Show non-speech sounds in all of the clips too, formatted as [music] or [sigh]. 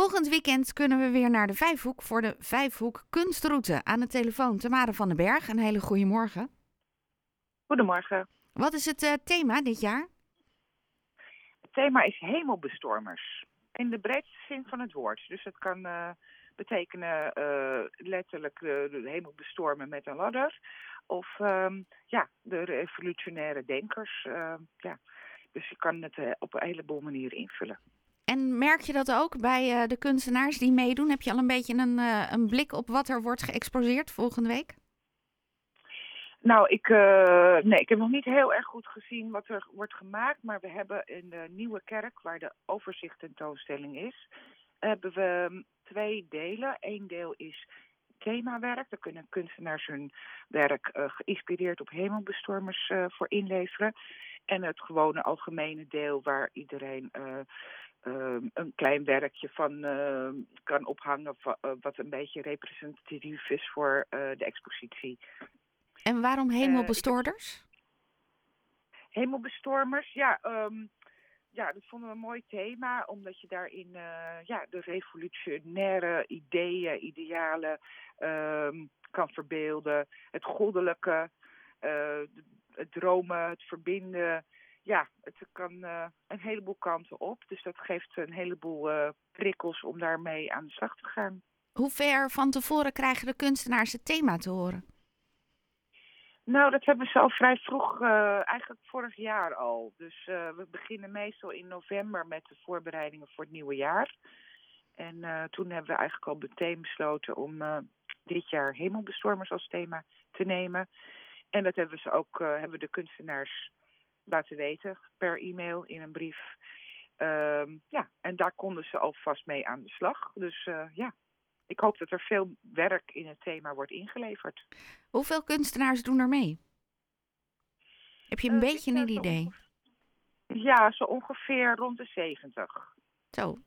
Volgend weekend kunnen we weer naar de Vijfhoek voor de Vijfhoek Kunstroute. Aan de telefoon Tamara van den Berg. Een hele goede morgen. Goedemorgen. Wat is het uh, thema dit jaar? Het thema is hemelbestormers. In de breedste zin van het woord. Dus het kan uh, betekenen uh, letterlijk de hemel bestormen met een ladder. Of um, ja, de revolutionaire denkers. ja. Dus je kan het op een heleboel manieren invullen. En merk je dat ook bij uh, de kunstenaars die meedoen? Heb je al een beetje een, uh, een blik op wat er wordt geëxposeerd volgende week? Nou, ik, uh, nee, ik heb nog niet heel erg goed gezien wat er wordt gemaakt. Maar we hebben in de Nieuwe Kerk, waar de overzicht tentoonstelling is, hebben we twee delen. Eén deel is themawerk. Daar kunnen kunstenaars hun werk geïnspireerd op hemelbestormers voor inleveren. En het gewone algemene deel waar iedereen een klein werkje van uh, kan ophangen uh, wat een beetje representatief is voor de expositie. En waarom hemelbestoorders? hemelbestormers, ja, um, ja, dat vonden we een mooi thema, omdat je daarin ja, de revolutionaire ideeën, idealen um, kan verbeelden. Het goddelijke, het dromen, het verbinden ja, het kan uh, een heleboel kanten op. Dus dat geeft een heleboel uh, prikkels om daarmee aan de slag te gaan. Hoe ver van tevoren krijgen de kunstenaars het thema te horen? Nou, dat hebben ze al vrij vroeg, uh, eigenlijk vorig jaar al. Dus we beginnen meestal in november met de voorbereidingen voor het nieuwe jaar. En toen hebben we eigenlijk al meteen besloten om dit jaar hemelbestormers als thema te nemen. En dat hebben ze ook, hebben de kunstenaars laten weten per e-mail in een brief. Um, ja, en daar konden ze alvast mee aan de slag. Dus uh, ja, ik hoop dat er veel werk in het thema wordt ingeleverd. Hoeveel kunstenaars doen er mee? Heb je een uh, beetje een idee? Ja, zo ongeveer rond de 70. Zo.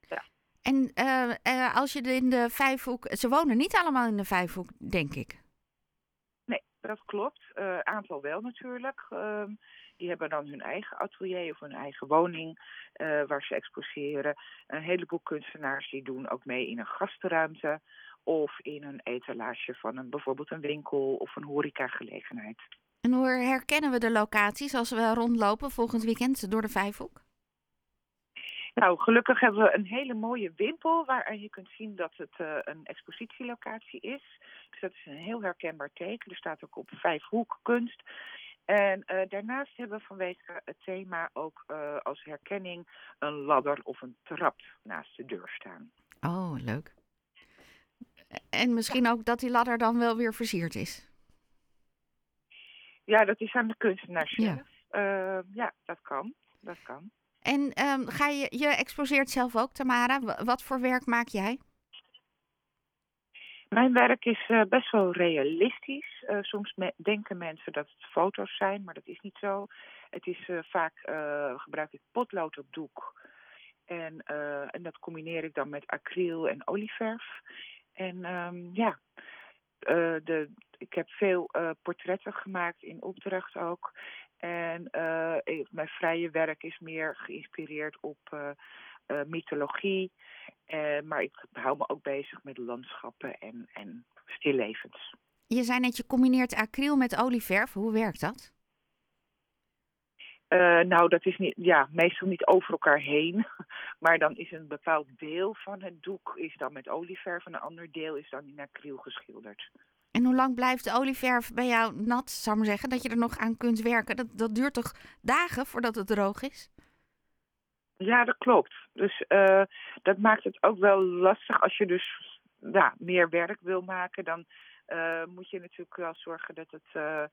Ja. En uh, als je in de Vijfhoek... Ze wonen niet allemaal in de Vijfhoek, denk ik. Dat klopt. aantal wel natuurlijk. Ehm, die hebben dan hun eigen atelier of hun eigen woning uh, waar ze exposeren. Een heleboel kunstenaars die doen ook mee in een gastenruimte of in een etalage van een, bijvoorbeeld een winkel of een horecagelegenheid. En hoe herkennen we de locaties als we rondlopen volgend weekend door de Vijfhoek? Nou, gelukkig hebben we een hele mooie wimpel waar je kunt zien dat het uh, een expositielocatie is. Dus dat is een heel herkenbaar teken. Er staat ook op Vijfhoek kunst. En uh, daarnaast hebben we vanwege het thema ook uh, als herkenning een ladder of een trap naast de deur staan. Oh, leuk. En misschien ook dat die ladder dan wel weer versierd is. Ja, dat is aan de kunstenaar zelf. Ja, ja dat kan. Dat kan. En um, ga je, je exposeert zelf ook, Tamara. Wat voor werk maak jij? Mijn werk is uh, best wel realistisch. Uh, soms denken mensen dat het foto's zijn, maar dat is niet zo. Het is uh, vaak gebruik ik potlood op doek. En, en dat combineer ik dan met acryl en olieverf. En um, ja, de, ik heb veel portretten gemaakt in opdracht ook. En ik, mijn vrije werk is meer geïnspireerd op mythologie. Maar ik hou me ook bezig met landschappen en, en stillevens. Je zei net, je combineert acryl met olieverf. Hoe werkt dat? Uh, nou, dat is niet, ja, meestal niet over elkaar heen. [laughs] Maar dan is een bepaald deel van het doek is dan met olieverf en een ander deel is dan in acryl geschilderd. En hoe lang blijft de olieverf bij jou nat, zou ik maar zeggen, dat je er nog aan kunt werken? Dat, dat duurt toch dagen voordat het droog is? Ja, dat klopt. Dus uh, dat maakt het ook wel lastig als je dus ja, meer werk wil maken. Dan uh, moet je natuurlijk wel zorgen dat het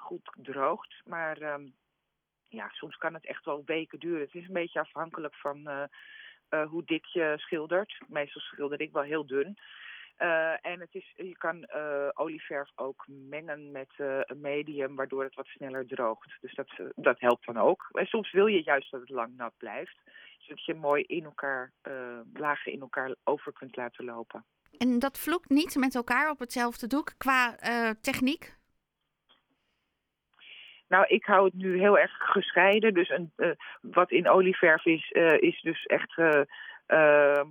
goed droogt. Maar um, ja, soms kan het echt wel weken duren. Het is een beetje afhankelijk van hoe dik je schildert. Meestal schilder ik wel heel dun. Uh, en het is, je kan olieverf ook mengen met een medium, waardoor het wat sneller droogt. Dus dat, dat helpt dan ook. En soms wil je juist dat het lang nat blijft, zodat je mooi in elkaar, lagen in elkaar over kunt laten lopen. En dat vloekt niet met elkaar op hetzelfde doek qua techniek? Nou, ik hou het nu heel erg gescheiden. Dus een, wat in olieverf is, is dus echt uh,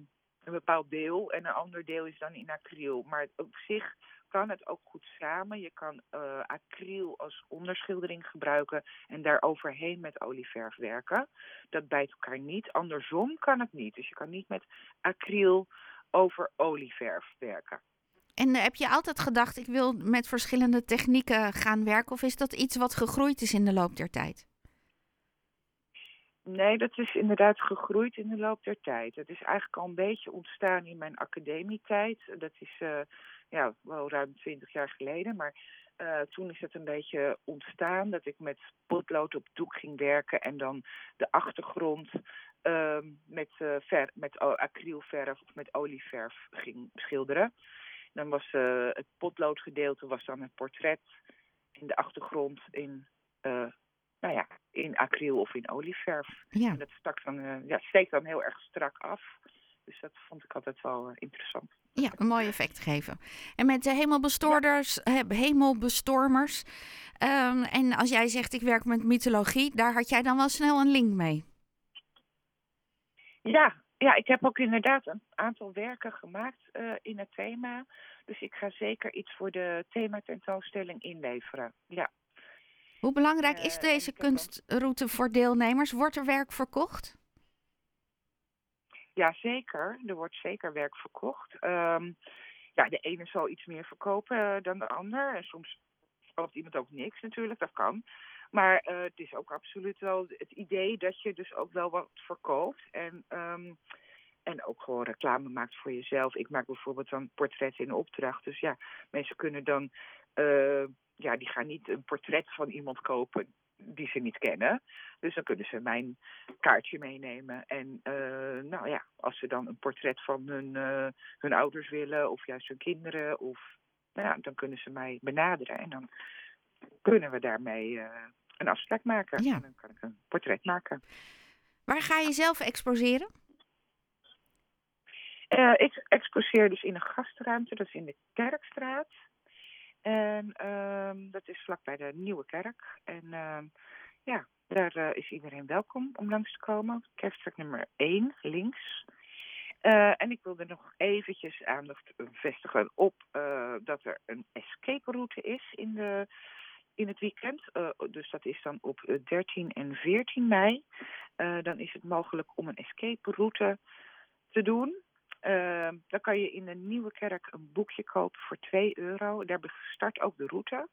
bepaald deel en een ander deel is dan in acryl. Maar op zich kan het ook goed samen. Je kan acryl als onderschildering gebruiken en daar overheen met olieverf werken. Dat bijt elkaar niet. Andersom kan het niet. Dus je kan niet met acryl over olieverf werken. En heb je altijd gedacht, ik wil met verschillende technieken gaan werken? Of is dat iets wat gegroeid is in de loop der tijd? Nee, dat is inderdaad gegroeid in de loop der tijd. Het is eigenlijk al een beetje ontstaan in mijn academietijd. Dat is uh, ja, wel ruim twintig jaar geleden. Maar uh, toen is het een beetje ontstaan dat ik met potlood op doek ging werken en dan de achtergrond uh, met, ver, met acrylverf of met olieverf ging schilderen. Dan was het potloodgedeelte was dan het portret in de achtergrond in nou ja, in acryl of in olieverf. Ja. En dat stak dan, uh, ja, steekt dan heel erg strak af. Dus dat vond ik altijd wel interessant. Ja, een mooi effect geven. En met de hemelbestoorders, ja. hemelbestormers. Um, en als jij zegt ik werk met mythologie, daar had jij dan wel snel een link mee? Ja, ja ik heb ook inderdaad een aantal werken gemaakt uh, in het thema. Dus ik ga zeker iets voor de thematentoonstelling inleveren. Ja. Hoe belangrijk is eh, deze kunstroute voor deelnemers? Wordt er werk verkocht? Ja, zeker. Er wordt zeker werk verkocht. Um, ja, de ene zal iets meer verkopen uh, dan de ander. En soms koopt iemand ook niks natuurlijk, dat kan. Maar uh, het is ook absoluut wel het idee dat je dus ook wel wat verkoopt. En, um, en ook gewoon reclame maakt voor jezelf. Ik maak bijvoorbeeld dan portretten in opdracht. Dus ja, mensen kunnen dan uh, ja, die gaan niet een portret van iemand kopen die ze niet kennen. Dus dan kunnen ze mijn kaartje meenemen. En uh, nou ja, als ze dan een portret van hun, hun ouders willen, of juist hun kinderen, of nou ja, dan kunnen ze mij benaderen. En dan kunnen we daarmee een afspraak maken. Ja. En dan kan ik een portret maken. Waar ga je zelf exposeren? ik exposeer dus in een gastruimte, dat is in de Kerkstraat. En um, dat is vlakbij de Nieuwe Kerk. En um, ja, daar uh, is iedereen welkom om langs te komen. Kerkstraat nummer 1, links. Uh, en ik wilde nog eventjes aandacht vestigen op dat er een escape route is in, de, in het weekend. dus dat is dan op 13 en 14 mei. dan is het mogelijk om een escape route te doen. Dan kan je in de Nieuwe Kerk een boekje kopen voor 2 euro. Daar start ook de route.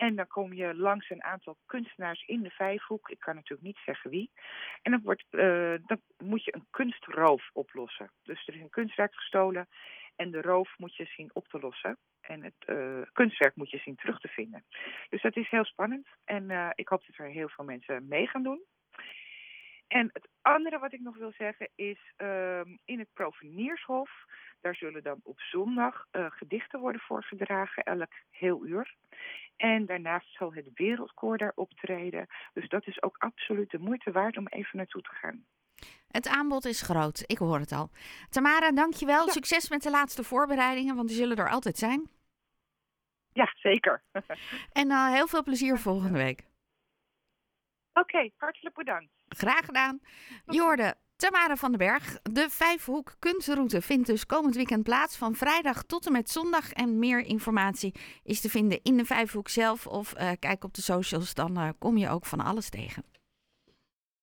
En dan kom je langs een aantal kunstenaars in de Vijfhoek. Ik kan natuurlijk niet zeggen wie. En dan, wordt, dan moet je een kunstroof oplossen. Dus er is een kunstwerk gestolen en de roof moet je zien op te lossen. En het uh, kunstwerk moet je zien terug te vinden. Dus dat is heel spannend. En uh, ik hoop dat er heel veel mensen mee gaan doen. En het andere wat ik nog wil zeggen is uh, in het Proveniershof. Daar zullen dan op zondag uh, gedichten worden voorgedragen, elk heel uur. En daarnaast zal het Wereldkoor daar optreden. Dus dat is ook absoluut de moeite waard om even naartoe te gaan. Het aanbod is groot, ik hoor het al. Tamara, dankjewel. Ja. Succes met de laatste voorbereidingen, want die zullen er altijd zijn. Ja, zeker. [laughs] en uh, heel veel plezier volgende week. Oké, okay, hartelijk bedankt. Graag gedaan. Jorde, Tamara van den Berg. De Vijfhoek Kunstroute vindt dus komend weekend plaats van vrijdag tot en met zondag. En meer informatie is te vinden in de Vijfhoek zelf of uh, kijk op de socials, dan uh, kom je ook van alles tegen.